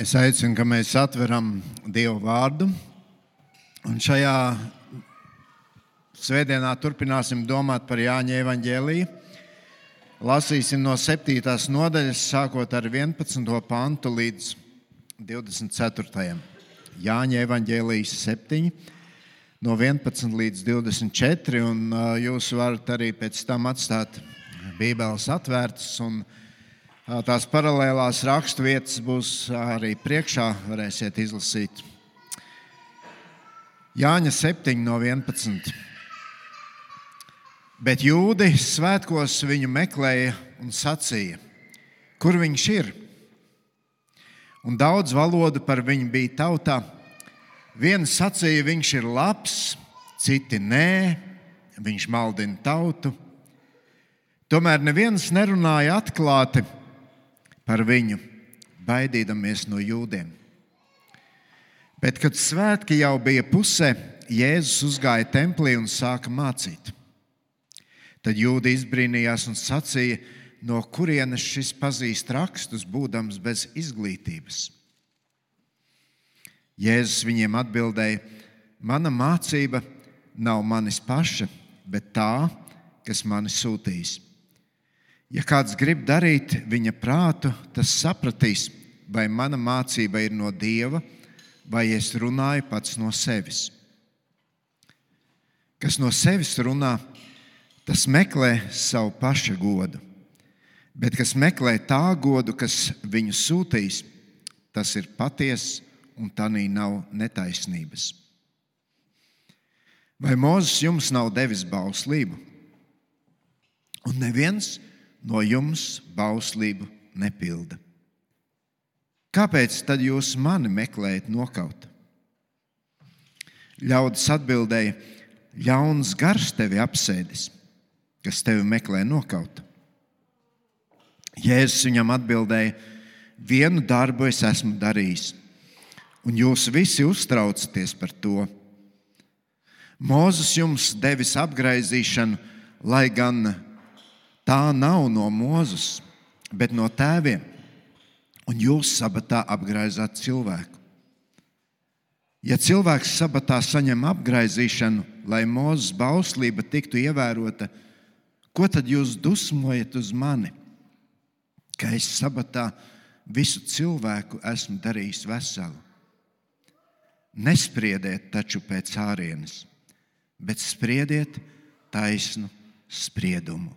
Es aicinu, ka mēs atveram Dievu vārdu. Un šajā svētdienā turpināsim domāt par Jāņa evaņģēliju. Lasīsim no 7. nodaļas, sākot ar 11. pantu līdz 24. Jāņa evaņģēlijas 7, no 11 līdz 24. Un jūs varat arī pēc tam atstāt Bībeles atvērtas. Un, Tās paralēlās raksturvietas būs arī priekšā, varēsiet izlasīt. Jāņa 7 no 11. Bet jūdi svētkos viņu meklēja un sacīja, kur viņš ir. Un daudz valodu par viņu bija tautā. Viens sacīja, viņš ir labs, citi nē, viņš maldina tautu. Tomēr neviens nerunāja atklāti par viņu, baidīdamies no jūdiem. Bet, kad svētki jau bija pusē, Jēzus uzgāja templī un sāka mācīt. Tad jūda izbrīnījās un sacīja, no kurienes šis pazīst rakstus, būdams bez izglītības. Jēzus viņiem atbildēja: Mana mācība nav manis paša, bet tā, kas mani sūtīs. Ja kāds grib darīt viņa prātu, tas sapratīs, vai mana mācība ir no dieva, vai es runāju pats no sevis. Kas no sevis runā, tas meklē savu paša godu. Bet kas meklē tā godu, kas viņu sūtīs, tas ir patiesa un tā nav netaisnības. Vai Mozus jums nav devis bauslību? Un neviens no jums bauslību nepilda. Kāpēc tad jūs mani meklējat nokaut? Ļaudis atbildēja, ļauns gars tevi apsēdis, kas tevi meklē nokaut. Jēzus viņam atbildēja, vienu darbu es esmu darījis, un jūs visi uztraucaties par to. Mūzis jums devis apgaizīšanu, lai gan tā nav no Mozus, bet no tēviem. Un jūs sabatā apgraizāt cilvēku. Ja cilvēks sabatā saņem apgaizīšanu, lai mūzes bauslība tiktu ievērota, ko tad jūs dusmojat uz mani? Ka es sabatā visu cilvēku esmu darījis veselu. Nespriediet taču pēc ārienes, bet spriediet taisnu spriedumu.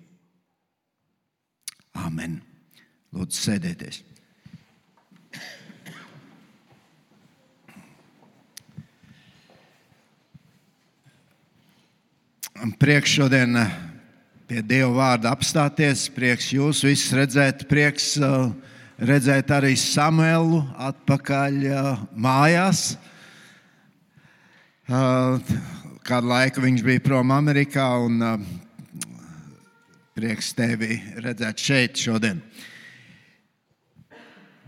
Āmen. Lūdzu, sēdieties. Prieks šodien eh, pie Dieva vārda apstāties. Prieks jūs visus redzēt. Prieks uh, redzēt arī Samuelu atpakaļ uh, mājās. Kādu laiku viņš bija prom Amerikā un Prieks tevi redzēt šeit šodien.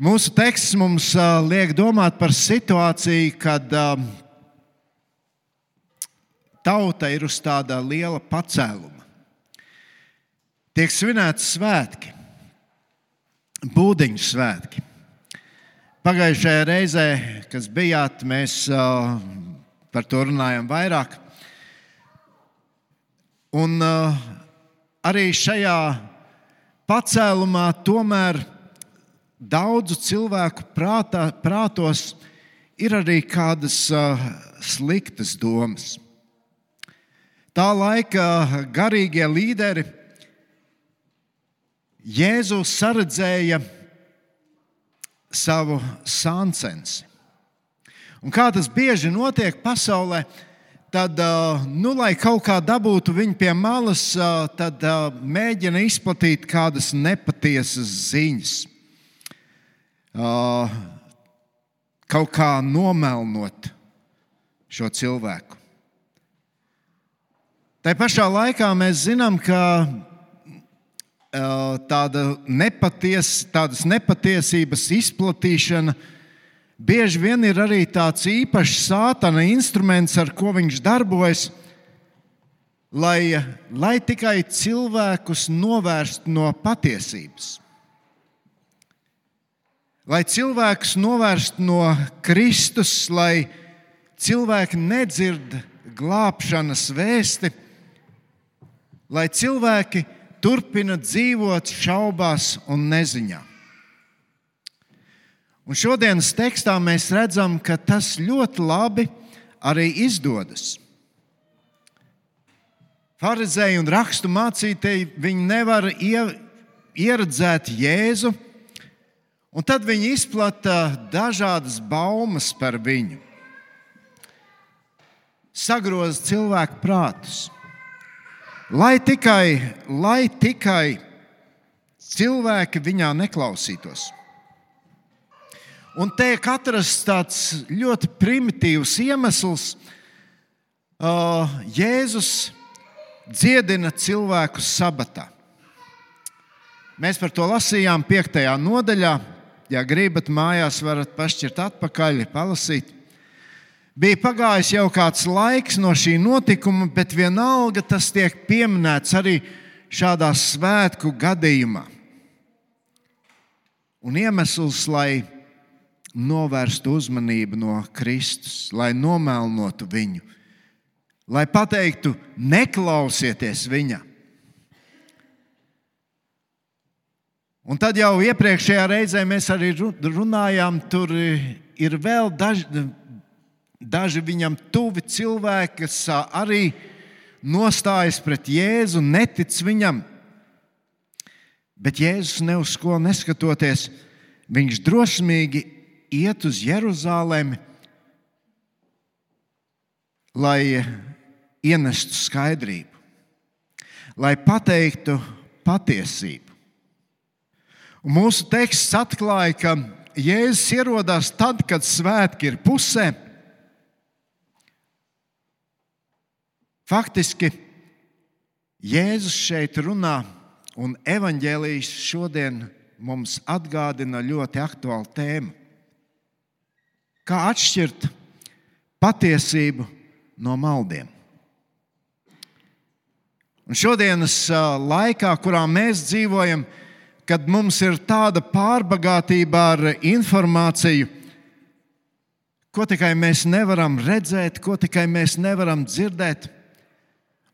Mūsu teksts mums liek domāt par situāciju, kad tauta ir uz tāda liela pacēluma. Tiek svinēti svētki, būdiņu svētki. Pagājušajā reizē, kad bijāt, mēs par to runājam vairāk. Un, uh, arī šajā pacēlumā tomēr daudzu cilvēku prātā, prātos ir arī kādas sliktas domas. Tā laika garīgie līderi Jēzus saredzēja savu sāncensi. Un kā tas bieži notiek pasaulē, tad, nu, lai kaut kā dabūtu viņu pie malas, tad mēģina izplatīt kādas nepatiesas ziņas. Kaut kā nomelnot šo cilvēku. Tā pašā laikā mēs zinām, ka tāda nepaties, tādas nepatiesības izplatīšana uh, bieži vien ir arī tāds īpašs sātana instruments, ar ko viņš darbojas, lai, lai tikai cilvēkus novērstu no patiesības. lai cilvēkus novērstu no Kristus, lai cilvēki nedzird glābšanas vēsti, lai cilvēki turpina dzīvot šaubās un neziņā. Un šodienas tekstā mēs redzam, ka tas ļoti labi arī izdodas. Pharizēji un rakstu mācītāji nevar ieredzēt Jēzu, un tad viņi izplata dažādas baumas par viņu. Sagroza cilvēku prātus. Lai tikai, lai tikai cilvēki viņā neklausītos. Un te ir katrs tāds ļoti primitīvs iemesls. Uh, Jēzus dziedina cilvēkus sabatā. Mēs par to lasījām 5. nodaļā. Ja gribat, mājās varat pašķirt atpakaļ, palasīt. Bija pagājis jau kāds laiks no šī notikuma, bet vienalga tas tiek pieminēts arī šādā svētku gadījumā. Un iemesls, lai novērstu uzmanību no Kristus, lai nomelnotu viņu, lai pateiktu, neklausieties viņa. Un tad jau iepriekšējā reizē mēs arī runājām, tur ir vēl daži, daži viņam tuvi cilvēki, kas arī nostājas pret Jēzu, netic viņam. Bet Jēzus ne uz ko neskatoties, viņš drosmīgi iet uz Jeruzalemi, lai ienestu skaidrību, lai pateiktu patiesību. Un mūsu teksts atklāja, ka Jēzus ierodās tad, kad svētki ir pusē. Faktiski Jēzus šeit runā, un evanģēlījis šodien mums atgādina ļoti aktuālu tēmu Kā atšķirt patiesību no maldiem? Un šodienas laikā, kurā mēs dzīvojam, kad mums ir tāda pārbagātība ar informāciju, ko tikai mēs nevaram redzēt, ko tikai mēs nevaram dzirdēt.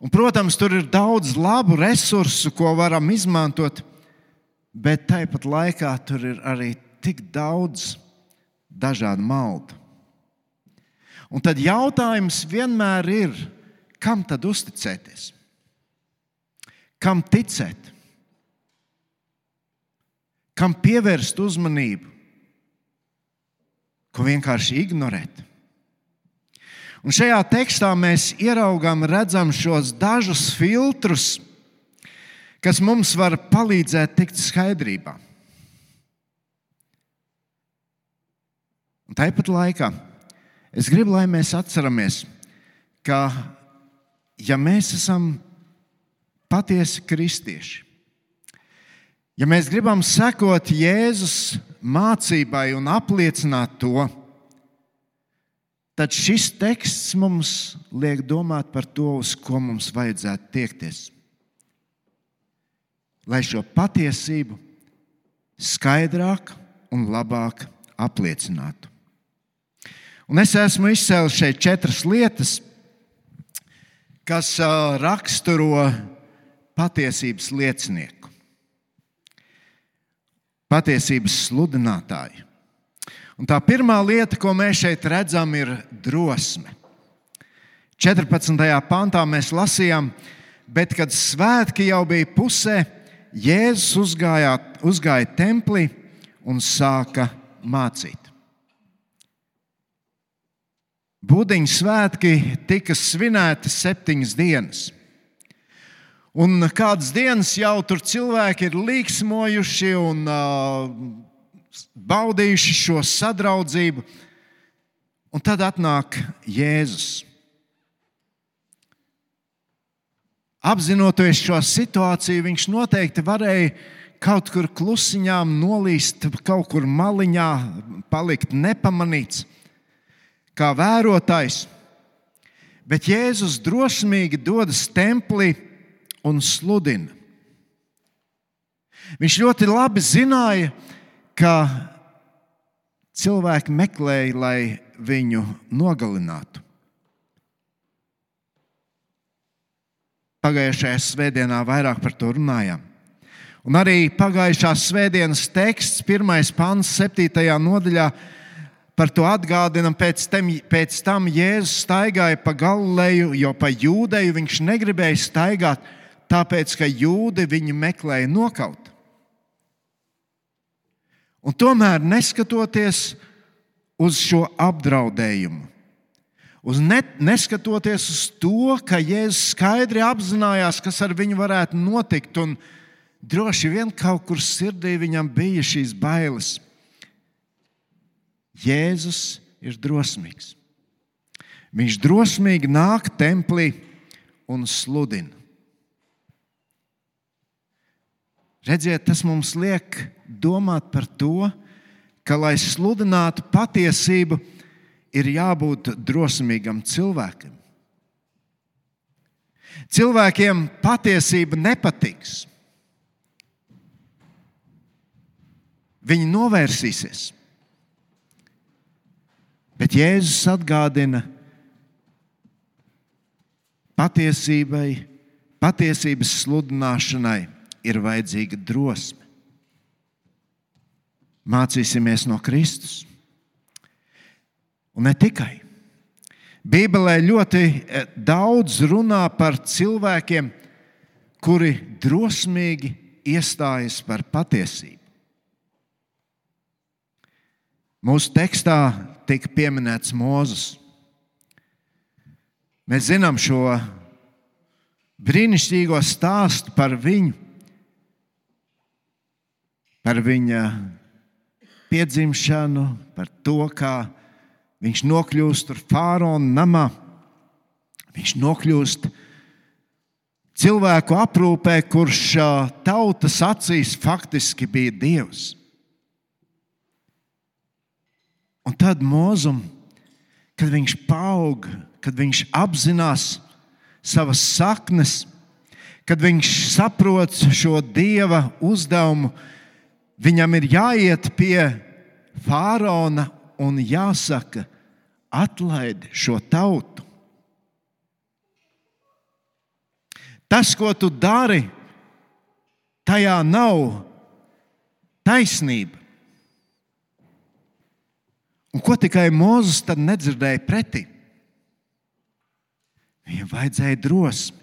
Un, protams, tur ir daudz labu resursu, ko varam izmantot, bet tāpat laikā tur ir arī tik daudz dažādu maldu. Un tad jautājums vienmēr ir, kam tad uzticēties? Kam ticēt? Kam pievērst uzmanību? Ko vienkārši ignorēt? Un šajā tekstā mēs ieraugām, redzam šos dažus filtrus, kas mums var palīdzēt tikt skaidrībā. Un tāpat laikā es gribu, lai mēs atceramies, ka, ja mēs esam patiesi kristieši, ja mēs gribam sekot Jēzus mācībai un apliecināt to, tad šis teksts mums liek domāt par to, uz ko mums vajadzētu tiekties. Lai šo patiesību skaidrāk un labāk apliecinātu. Un es esmu izcēlis šeit četras lietas, kas raksturo patiesības liecinieku, patiesības sludinātāju. Un tā pirmā lieta, ko mēs šeit redzam, ir drosme. 14. pantā mēs lasījām, bet kad svētki jau bija pusē, Jēzus uzgāja, uzgāja templī un sāka mācīt. Būdiņu svētki tika svinēti septiņas dienas. Un kādas dienas jau tur cilvēki ir līksmojuši un uh, baudījuši šo sadraudzību, un tad atnāk Jēzus. Apzinoties šo situāciju, viņš noteikti varēja kaut kur klusiņām nolīst, kaut kur maliņā, palikt nepamanīts kā vērotājs. Bet Jēzus drosmīgi dodas templī un sludina. Viņš ļoti labi zināja, ka cilvēki meklēja, lai viņu nogalinātu. Pagājušajā svētdienā vairāk par to runājām. Un arī pagājušās svētdienas teksts, pirmais pants, septītajā nodaļā, par to atgādina. Pēc tam, pēc tam Jēzus staigāja pa Galileju, jo pa jūdeju viņš negribēja staigāt, tāpēc ka jūdi viņu meklēja nokaut. Un tomēr, neskatoties uz šo apdraudējumu, uz ne, neskatoties uz to, ka Jēzus skaidri apzinājās, kas ar viņu varētu notikt, un droši vien kaut kur sirdī viņam bija šīs bailes. Jēzus ir drosmīgs. Viņš drosmīgi nāk templī un sludina. Redziet, tas mums liek domāt par to, ka, lai sludinātu patiesību, ir jābūt drosmīgam cilvēkam. Cilvēkiem patiesība nepatiks. Viņi novērsīsies. Bet Jēzus atgādina patiesībai, patiesības sludināšanai ir vajadzīga drosme. Mācīsimies no Kristus. Un ne tikai. Bībelē ļoti e, daudz runā par cilvēkiem, kuri drosmīgi iestājas par patiesību. Mūsu tekstā tika pieminēts Mozus. Mēs zinām šo brīnišķīgo stāstu par viņu, par viņa piedzimšanu, par to, kā viņš nokļūst tur fārona namā. Viņš nokļūst cilvēku aprūpē, kurš tautas acīs faktiski bija dievs. Un tad mūzum, kad viņš aug, kad viņš apzinās savas saknes, kad viņš saprot šo dieva uzdevumu, viņam ir jāiet pie faraona un jāsaka, atlaid šo tautu. Tas, ko tu dari, tajā nav taisnība. Un ko tikai Mozus tad nedzirdēja pretī? Viņam vajadzēja drosmi.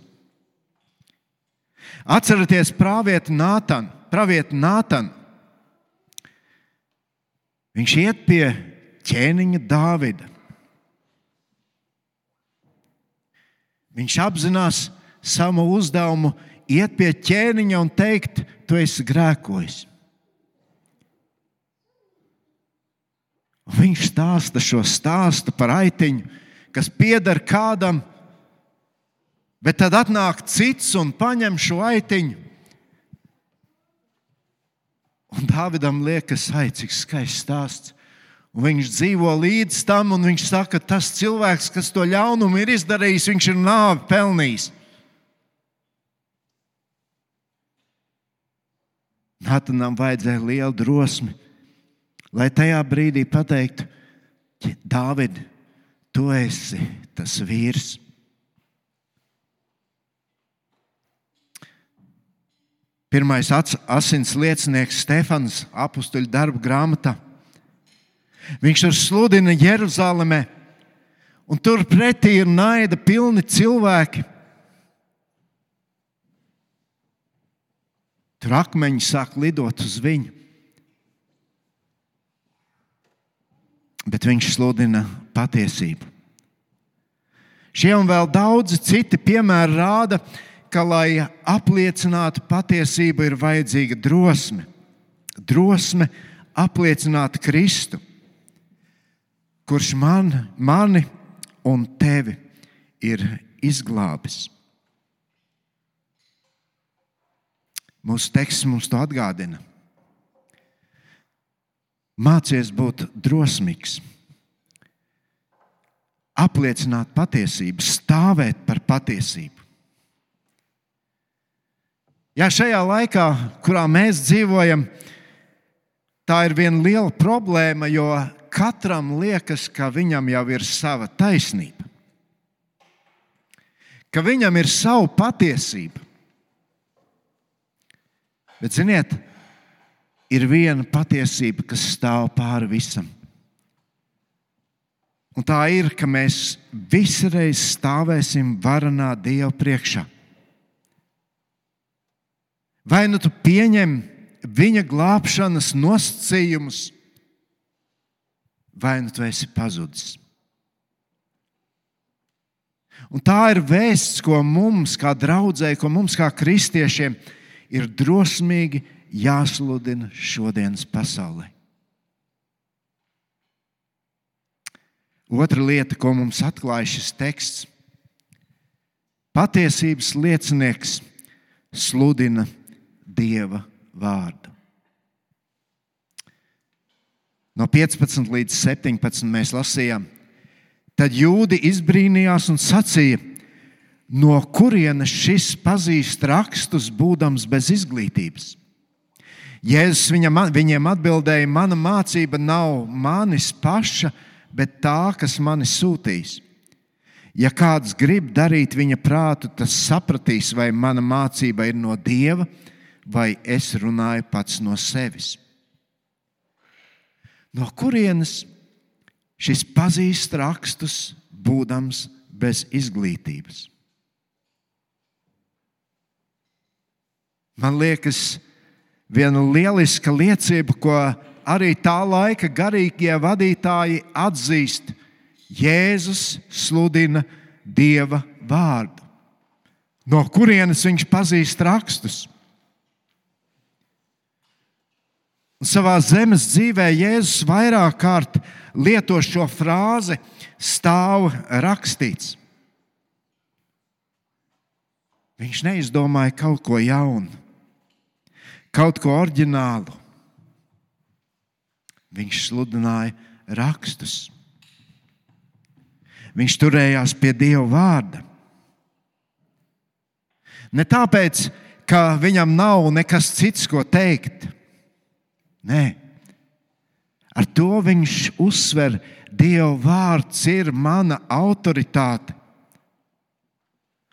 Atcerieties, pravietu Nātanu. Pravietu Nātanu. Viņš iet pie ķēniņa Dāvida. Viņš apzinās savu uzdevumu, iet pie ķēniņa un teikt, tu esi grēkojis. Viņš stāsta šo stāstu par aitiņu, kas pieder kādam, bet tad atnāk cits un paņem šo aitiņu. Un Dāvidam liekas, ai, cik skaists stāsts. Un viņš dzīvo līdz tam, un viņš saka, ka tas cilvēks, kas to ļaunumu ir izdarījis, viņš ir nāvi pelnījis. Natanam vajadzēja lielu drosmi lai tajā brīdī pateiktu, Dāvid, tu esi tas vīrs. Pirmais asins liecinieks Stefans, apakstuļu darbu grāmatā. Viņš tur sludina Jeruzalemē, un tur pretī ir naida pilni cilvēki. Tur akmeņi sāk lidot uz viņu. Bet viņš sludina patiesību. Šie un vēl daudzi citi piemēri rāda, ka, lai apliecinātu patiesību, ir vajadzīga drosme. Drosme apliecināt Kristu, kurš man, mani un tevi ir izglābis. Mūsu teksts mums to atgādina. Mācies būt drosmīgs, apliecināt patiesību, stāvēt par patiesību. Jā, šajā laikā, kurā mēs dzīvojam, tā ir viena liela problēma, jo katram liekas, ka viņam jau ir sava taisnība, ka viņam ir sava patiesība. Bet, ziniet, ir viena patiesība, kas stāv pāri visam. Un tā ir, ka mēs visreiz stāvēsim varanā Dieva priekšā. Vai nu tu pieņem viņa glābšanas nosacījumus, vai nu tu esi pazudis. Un tā ir vēsts, ko mums, kā draudzēji, ko mums, kā kristiešiem, ir drosmīgi jāsludina šodienas pasaulē. Otra lieta, ko mums atklāja šis teksts, patiesības liecinieks sludina Dieva vārdu. No 15 līdz 17 mēs lasījām, tad jūdi izbrīnījās un sacīja, no kurienes šis pazīst rakstus, būdams bez izglītības. Jēzus viņam, viņiem atbildēja, mana mācība nav manis paša, bet tā, kas mani sūtīs. Ja kāds grib darīt viņa prātu, tas sapratīs, vai mana mācība ir no Dieva, vai es runāju pats no sevis. No kurienes šis pazīst rakstus, būdams bez izglītības? Man liekas, viena lieliska liecība, ko arī tā laika garīgie vadītāji atzīst. Jēzus sludina Dieva vārdu. No kurienes viņš pazīst rakstus? Un savā zemes dzīvē Jēzus vairāk kārt lieto šo frāzi, stāv rakstīts. Viņš neizdomāja kaut ko jaunu, kaut ko oriģinālu. Viņš sludināja rakstus. Viņš turējās pie Dieva vārda. Ne tāpēc, ka viņam nav nekas cits, ko teikt Nē, ar to viņš uzsver, Dieva vārds ir mana autoritāte.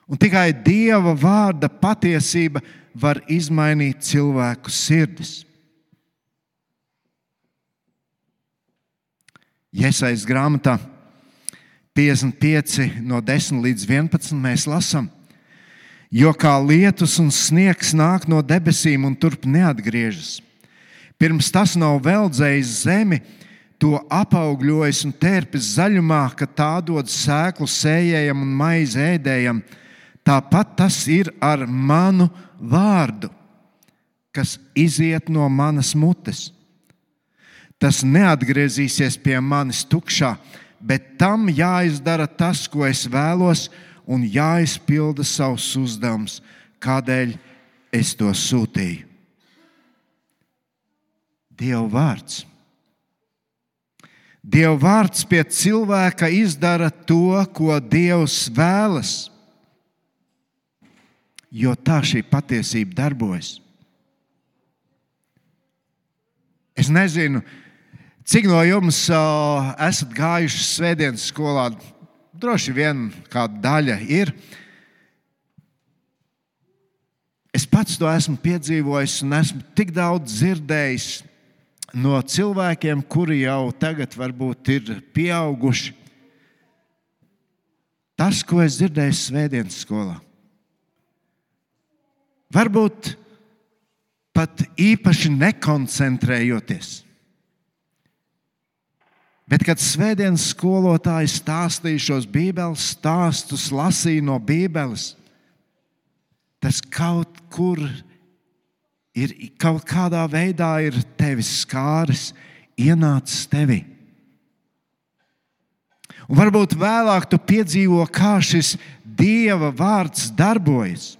Un tikai Dieva vārda patiesība var izmainīt cilvēku sirdis. Iesaistīts grāmatā 55, no 10 līdz 11 mēs lasām, jo kā lietus un sniegs nāk no debesīm un turp neatgriežas Pirms tas nav veldzējis zemi, to apaugļojis un tērpis zaļumā, ka tā dod sēklu sējējam un maizi ēdējam. Tāpat tas ir ar manu vārdu, kas iziet no manas mutes. Tas neatgriezīsies pie manis tukšā, bet tam jāizdara tas, ko es vēlos, un jāizpilda savs uzdevums, kādēļ es to sūtīju. Dieva vārds. Dieva vārds pie cilvēka izdara to, ko Dievs vēlas, jo tā šī patiesība darbojas. Es nezinu, cik no jums uh, esat gājuši svētdienas skolā. Droši vien kāda daļa ir. Es pats to esmu piedzīvojis un esmu tik daudz dzirdējis no cilvēkiem, kuri jau tagad varbūt ir pieauguši. Tas, ko es dzirdēju Svētdienas skolā, varbūt pat īpaši nekoncentrējoties. Bet, kad svētdienas skolotāji stāstīja šos Bībeles stāstus, lasīja no Bībeles, tas kaut kur ir kaut kādā veidā ir tevis skāris, ienācis tevi. Un varbūt vēlāk tu piedzīvo, kā šis Dieva vārds darbojas.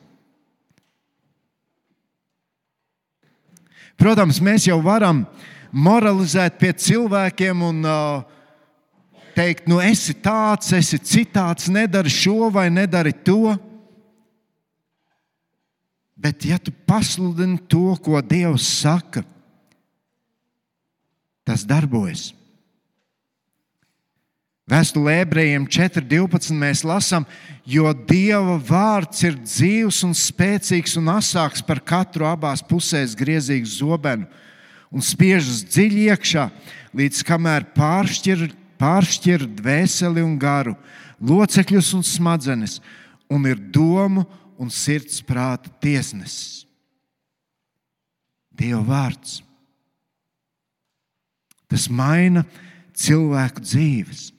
Protams, mēs jau varam moralizēt pie cilvēkiem un uh, teikt, nu, esi tāds, esi citāds, nedari šo vai nedari to. Bet, ja tu pasludini to, ko Dievs saka, tas darbojas. Vēstulē ebrejiem 4.12. mēs lasām, jo Dieva vārds ir dzīves un spēcīgs un asāks par katru abās pusēs griezīgu zobenu un spiežas dziļi iekšā, līdz kamēr pāršķir, pāršķir dvēseli un garu, locekļus un smadzenes, un ir domu un sirds prāta tiesnesis. Dieva vārds. Tas maina cilvēku dzīves.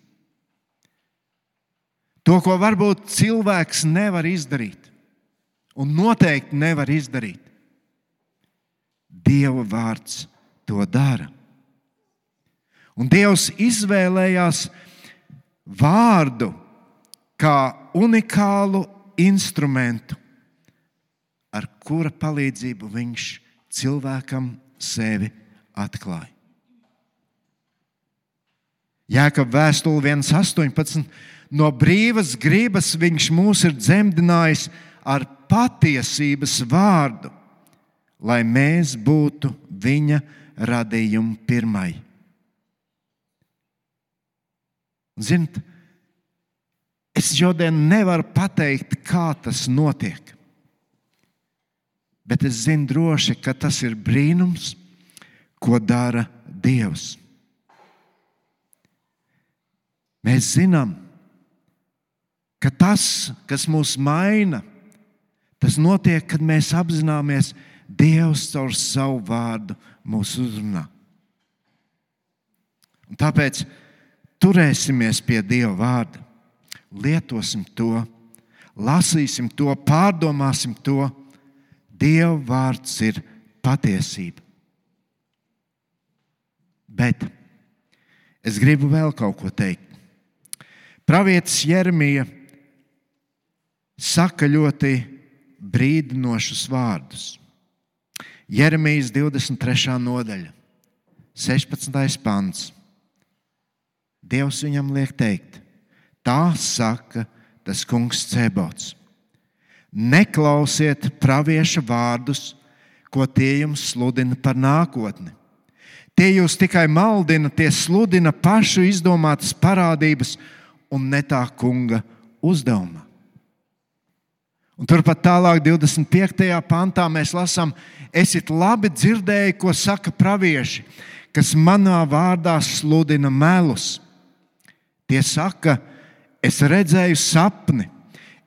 To, ko varbūt cilvēks nevar izdarīt, un noteikti nevar izdarīt, Dieva vārds to dara. Un Dievs izvēlējās vārdu kā unikālu instrumentu, ar kura palīdzību viņš cilvēkam sevi atklāja. Jēkab vēstule 1,18 no brīvas gribas viņš mūs ir dzemdinājis ar patiesības vārdu, lai mēs būtu viņa radījuma pirmai. Ziniet, es šodien nevaru pateikt, kā tas notiek. Bet es zinu droši, ka tas ir brīnums, ko dara Dievs. Mēs zinām, ka tas, kas mūs maina, tas notiek, kad mēs apzināmies, Dievs caur savu vārdu mūs uzrunā. Un tāpēc turēsimies pie Dieva vārda, lietosim to, lasīsim to, pārdomāsim to. Dieva vārds ir patiesība. Bet es gribu vēl kaut ko teikt. Pravietis Jeremija saka ļoti brīdinošus vārdus. Jeremijas 23. nodaļa, 16. pants. Dievs viņam liek teikt, tā saka tas kungs Cebots. Neklausiet pravieša vārdus, ko tie jums sludina par nākotni. Tie jūs tikai maldina, tie sludina pašu izdomātas parādības un ne tā kunga uzdevuma. Un turpat tālāk, 25. pantā, mēs lasām, esiet labi dzirdējuši, ko saka pravieši, kas manā vārdā sludina melus. Tie saka, es redzēju sapni,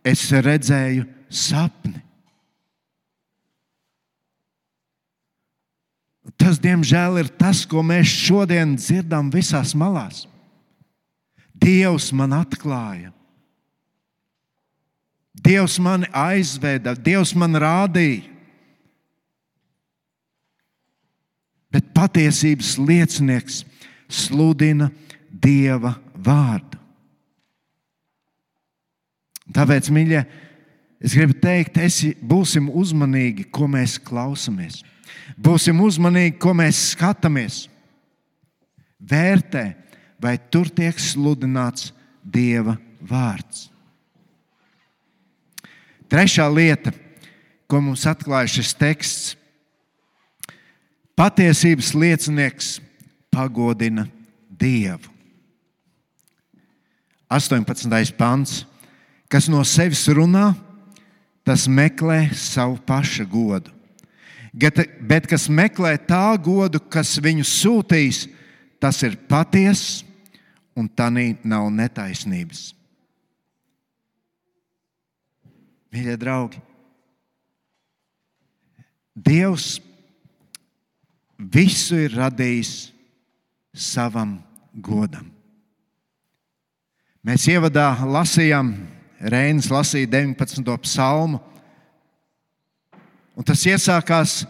es redzēju sapni. Tas, diemžēl, ir tas, ko mēs šodien dzirdam visās malās. Dievs man atklāja, Dievs mani aizveda, Dievs man rādīja. Bet patiesības liecinieks sludina Dieva vārdu. Tāpēc, mīļie, es gribu teikt, esi, būsim uzmanīgi, ko mēs klausāmies. Būsim uzmanīgi, ko mēs skatāmies. Vērtē, vai tur tiek sludināts Dieva vārds. Trešā lieta, ko mums atklāja šis teksts, patiesības liecinieks pagodina Dievu. 18. pants, kas no sevis runā, tas meklē savu paša godu. Bet kas meklē tā godu, kas viņu sūtīs, tas ir patiesa un tā nav netaisnības. Mīļie draugi, Dievs visu ir radījis savam godam. Mēs ievadā lasījām, Reinas lasīja 19. psalmu, un tas iesākās: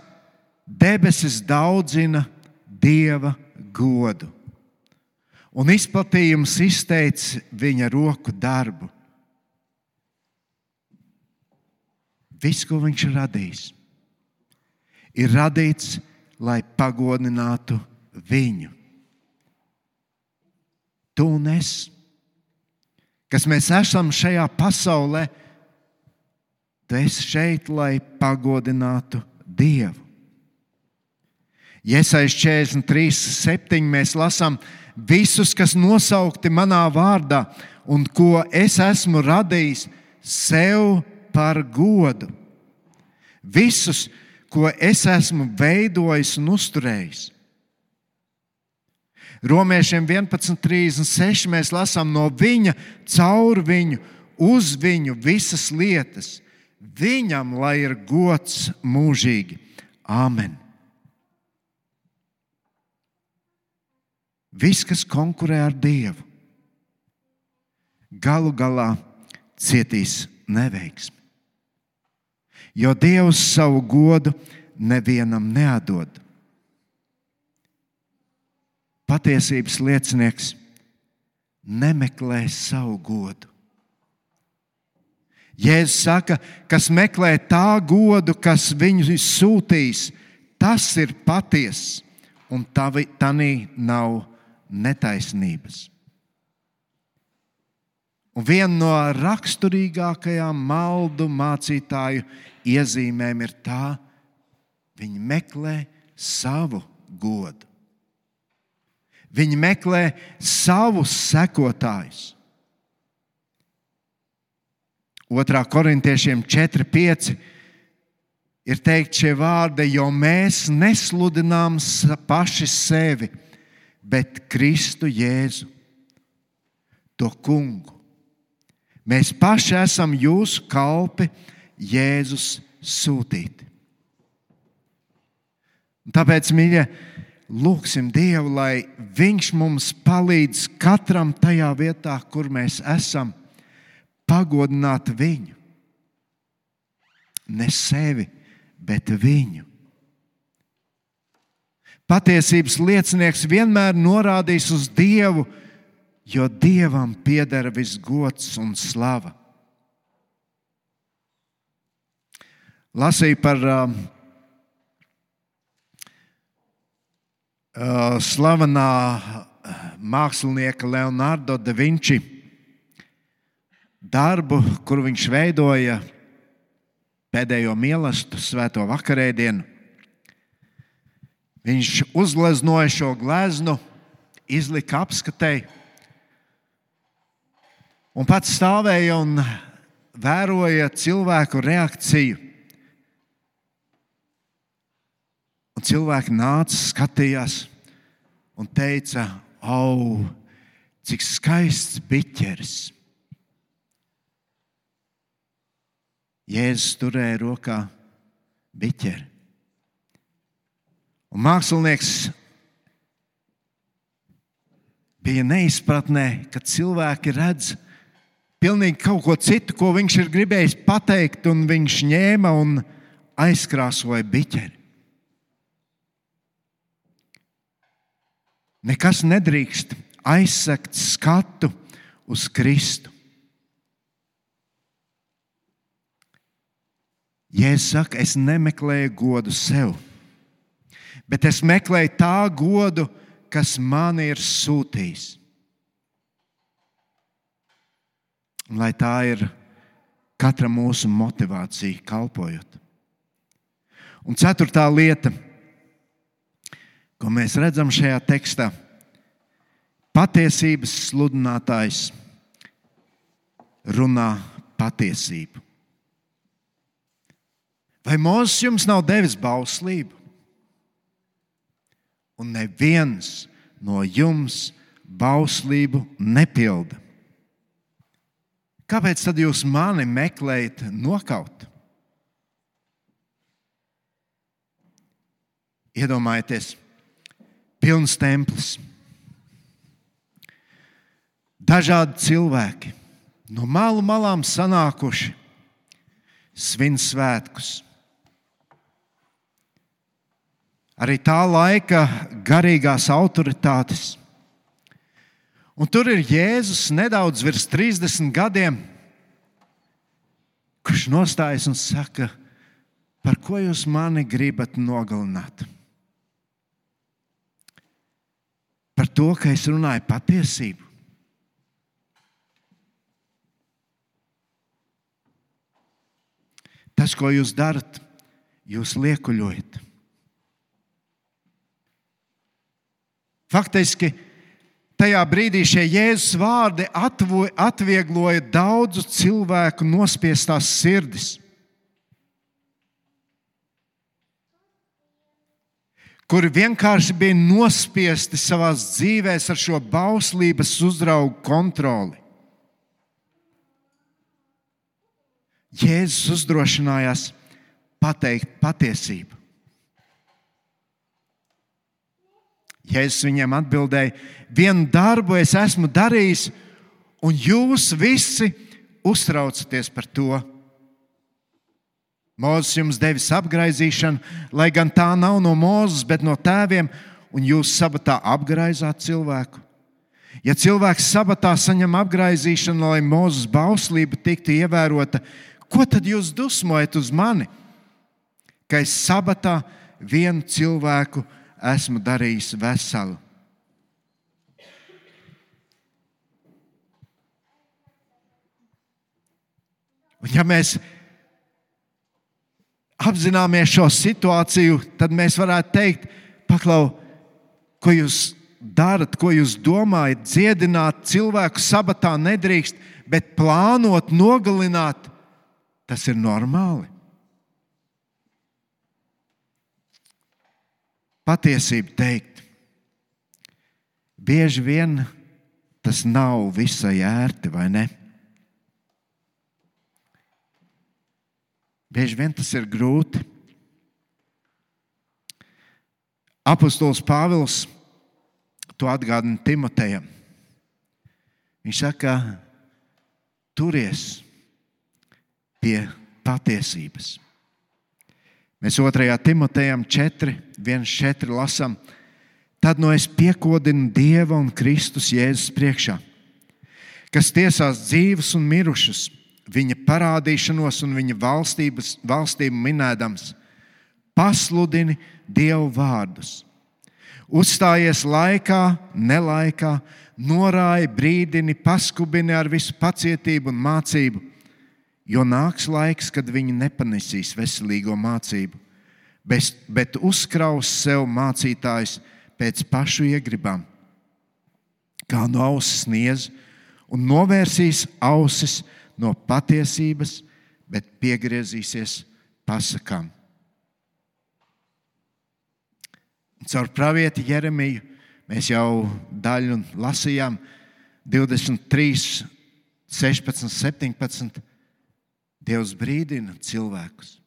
debesis daudzina Dieva godu, un izplatījums izteica viņa roku darbu. Viss, ko viņš ir radījis, ir radīts, lai pagodinātu viņu. Tu un es, kas mēs esam šajā pasaulē, tu esi šeit, lai pagodinātu Dievu. Iesaists 43, 7. mēs lasām, visus, kas nosaukti manā vārdā un ko es esmu radījis sev par godu. Visus, ko es esmu veidojis un uzturējis. Romiešiem 11.36 mēs lasām no viņa, caur viņu, uz viņu visas lietas. Viņam lai ir gods mūžīgi. Āmen! Viss, kas konkurē ar Dievu, galu galā cietīs neveiksmi. Jo Dievs savu godu nevienam neatdod. Patiesības liecinieks nemeklē savu godu. Jēzus saka, kas meklē tā godu, kas viņu sūtīs, tas ir patiesa, un tā nav netaisnības. Un viena no raksturīgākajām maldu mācītāju iezīmēm ir tā, ka viņi meklē savu godu. Viņi meklē savus sekotājus. 2. korintiešiem 4,5 ir teikt šie vārdi, jo mēs nesludinām paši sevi, bet Kristu Jēzu, to kungu. Mēs paši esam jūsu kalpi, Jēzus sūtīti. Tāpēc, mīļie, lūgsim Dievu, lai Viņš mums palīdz katram tajā vietā, kur mēs esam, pagodināt viņu. Ne sevi, bet viņu. Patiesības liecinieks vienmēr norādīs uz Dievu, jo Dievam pieder viss gods un slava. Lasīju par uh, uh, slavenā mākslinieka Leonardo da Vinci darbu, kur viņš veidoja pēdējo mīlestību, svēto vakarēdienu. Viņš uzgleznoja šo gleznu, izlika apskatēji un pats stāvēja un vēroja cilvēku reakciju. Un cilvēki nāca, skatījās un teica, oh, cik skaists biķeris! Jēzus turēja rokā biķeri. Un mākslinieks bija neizpratnē, ka cilvēki redz pilnīgi kaut ko citu, ko viņš ir gribējis pateikt, un viņš ņēma un aizkrāsoja biķeri. Nekas nedrīkst aizsegt skatu uz Kristu. Jēzus saka, es nemeklēju godu sev, bet es meklēju tā godu, kas man ir sūtījis. Un lai tā ir katra mūsu motivācija, kalpojot. Un ceturtā lieta, ko mēs redzam šajā tekstā, patiesības sludinātājs runā patiesību. Vai Mozus jums nav devis bauslību? Un neviens no jums bauslību nepilda. Kāpēc tad jūs mani meklējat nokaut? Iedomājieties, pilns templis. Dažādi cilvēki no malu malām sanākuši svin svētkus arī tā laika garīgās autoritātes. Un tur ir Jēzus nedaudz virs 30 gadiem, kurš nostājas un saka, par ko jūs mani gribat nogalināt? Par to, ka es runāju patiesību. Tas, ko jūs darat, jūs liekuļojat. Faktiski tajā brīdī šie Jēzus vārdi atviegloja daudzu cilvēku nospiestās sirdis. Kuri vienkārši bija nospiesti savā dzīvē ar šo bauslības uzraugu kontroli. Jēzus uzdrošinājās pateikt patiesību. Jēzus viņiem atbildēja, vienu darbu es esmu darījis, un jūs visi uztraucaties par to. Mozus jums devis apgaizīšanu, lai gan tā nav no Mozus, bet no tēviem, un jūs sabatā apgaizāt cilvēku. Ja cilvēks sabatā saņem apgaizīšanu, lai Mozus bauslība tiktu ievērota, ko tad jūs dusmojat uz mani? Ka es sabatā vienu cilvēku esmu darījis veselu. Un ja mēs apzināmies šo situāciju, tad mēs varētu teikt, paklau, ko jūs darat, ko jūs domājat, dziedināt cilvēku sabatā nedrīkst, bet plānot, nogalināt, tas ir normāli. Patiesību teikt. Bieži vien tas nav visai ērti, vai ne? Bieži vien tas ir grūti. Apostols Pāvils to atgādina Timotejam. Viņš saka, turies pie patiesības. Mēs 2. Timotejam 4, 1, 4 lasām, tad no es piekodinu Dieva un Kristus Jēzus priekšā, kas tiesās dzīvus un mirušus, viņa parādīšanos un viņa valstību minēdams, pasludini Dievu vārdus. Uzstājies laikā, nelaikā, norāja, brīdini, paskubini ar visu pacietību un mācību Jo nāks laiks, kad viņi nepanesīs veselīgo mācību, bet, bet uzkraus sev mācītājs pēc pašu iegribām, kā no auss sniedz, un novērsīs ausis no patiesības, bet piegriezīsies pasakām. Caur pravieti Jeremiju mēs jau daļu lasījām 23, 16, 17. Dievs brīdina cilvēkus.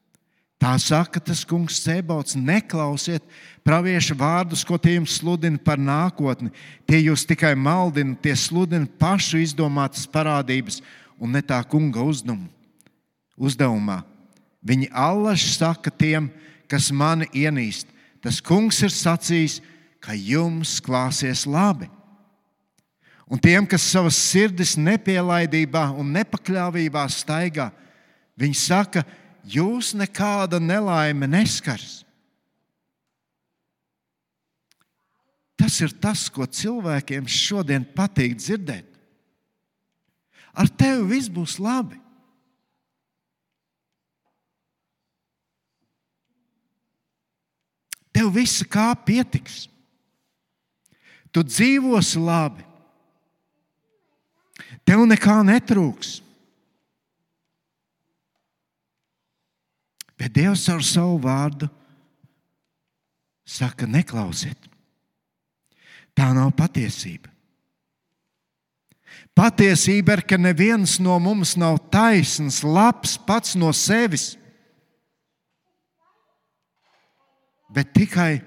Tā saka tas kungs Cēbauts, neklausiet praviešu vārdus, ko tie jums sludina par nākotni. Tie jūs tikai maldina, tie sludina pašu izdomātas parādības un ne tā kunga uzdevumu. uzdevumā. Viņi allaž saka tiem, kas mani ienīst. Tas kungs ir sacījis, ka jums klāsies labi. Un tiem, kas savas sirdis nepielaidībā un nepakļāvībā staigā, Viņi saka, jūs nekāda nelaime neskars. Tas ir tas, ko cilvēkiem šodien patīk dzirdēt. Ar tevi viss būs labi. Tev viss kā pietiks. Tu dzīvosi labi. Tev nekā netrūks. Bet Dievs ar savu vārdu saka, neklausiet. Tā nav patiesība. Patiesība ir, ka neviens no mums nav taisns, labs pats no sevis, bet tikai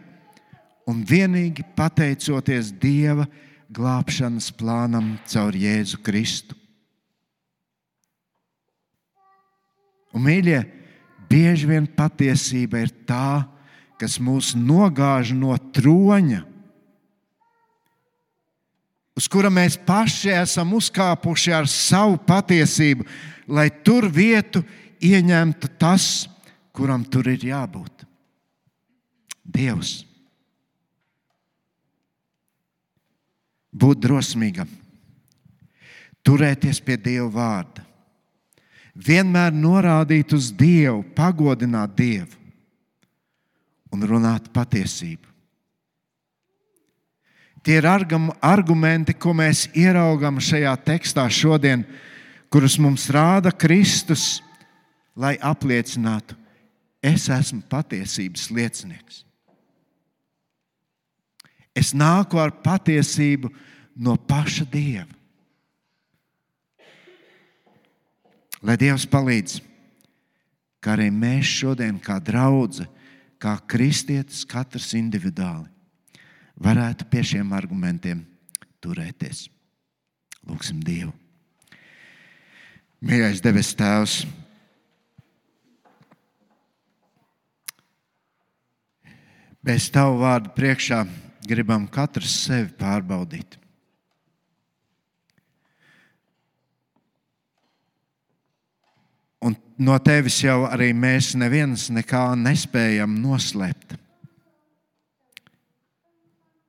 un vienīgi pateicoties Dieva glābšanas plānam caur Jēzu Kristu. Un, mīļie, bieži vien patiesība ir tā, kas mūs nogāž no troņa, uz kura mēs paši esam uzkāpuši ar savu patiesību, lai tur vietu ieņemtu tas, kuram tur ir jābūt. Dievs. Būt drosmīgam, turēties pie Dieva vārda vienmēr norādīt uz Dievu, pagodināt Dievu un runāt patiesību. Tie ir argumenti, ko mēs ieraugām šajā tekstā šodien, kurus mums rāda Kristus, lai apliecinātu, es esmu patiesības liecinieks. Es nāku ar patiesību no paša Dieva. Lai Dievs palīdz, kā arī mēs šodien, kā draugi, kā kristietis, katrs individuāli, varētu pie šiem argumentiem turēties. Lūksim Dievu. Mīļais debes Tēvs, bez Tava vārda priekšā gribam katrs sevi pārbaudīt. Un no tevis jau arī mēs neviens nekā nespējam noslēpt.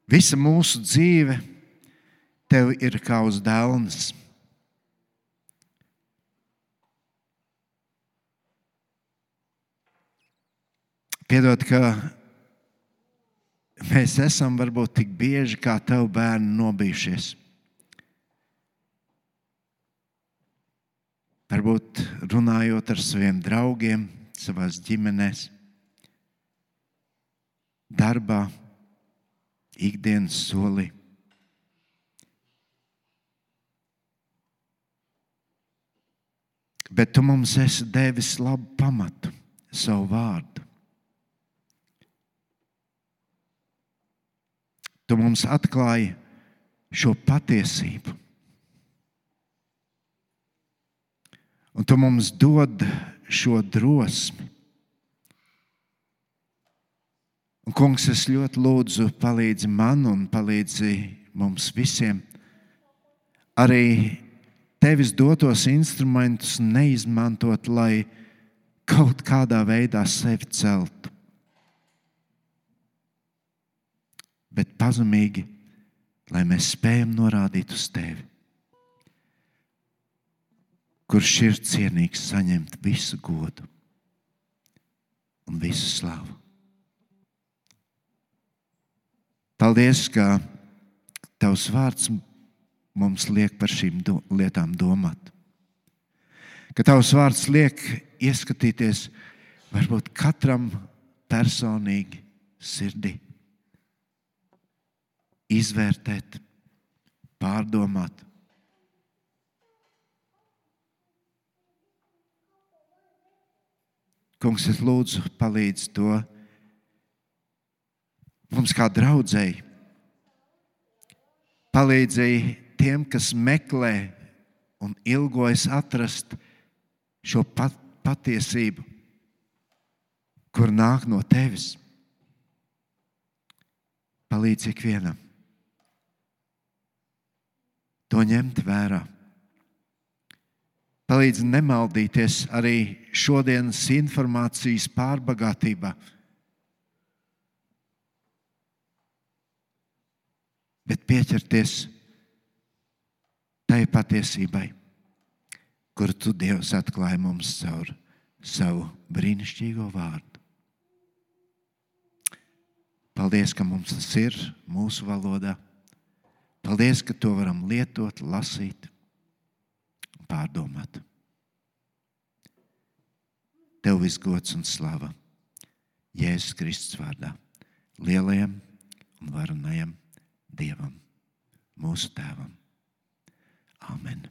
Visa mūsu dzīve tev ir kā uz dēlnes. Piedod, ka mēs esam varbūt tik bieži kā tev bērni nobijušies. Varbūt runājot ar saviem draugiem, savā ģimenēs, darbā, ikdienas solī. Bet tu mums esi devis labu pamatu, savu vārdu. Tu mums atklāji šo patiesību. Un tu mums dod šo drosmi. Un, kungs, es ļoti lūdzu, palīdzi man un palīdzi mums visiem arī tevis dotos instrumentus neizmantot, lai kaut kādā veidā sevi celtu. Bet pazemīgi, lai mēs spējam norādīt uz tevi, kurš ir cienīgs saņemt visu godu un visu slavu. Paldies, ka Tavs vārds mums liek par šīm do lietām domāt. Ka Tavs vārds liek ieskatīties varbūt katram personīgi sirdī, izvērtēt, pārdomāt. Kungs, es lūdzu, palīdzi to mums kā draudzēji, palīdzēja tiem, kas meklē un ilgojas atrast šo pat, patiesību, kur nāk no tevis. Palīdz ikvienam to ņemt vērā. Palīdz nemaldīties arī šodienas informācijas pārbagātībā bet pieķerties tai patiesībai, kur tu Dievs atklāji mums caur savu brīnišķīgo vārdu. Paldies, ka mums tas ir mūsu valodā. Paldies, ka to varam lietot, lasīt pārdomāt. Tev viss gods un slava Jēzus Kristus vārdā, lielajam un varenajam Dievam, mūsu Tēvam. Amen.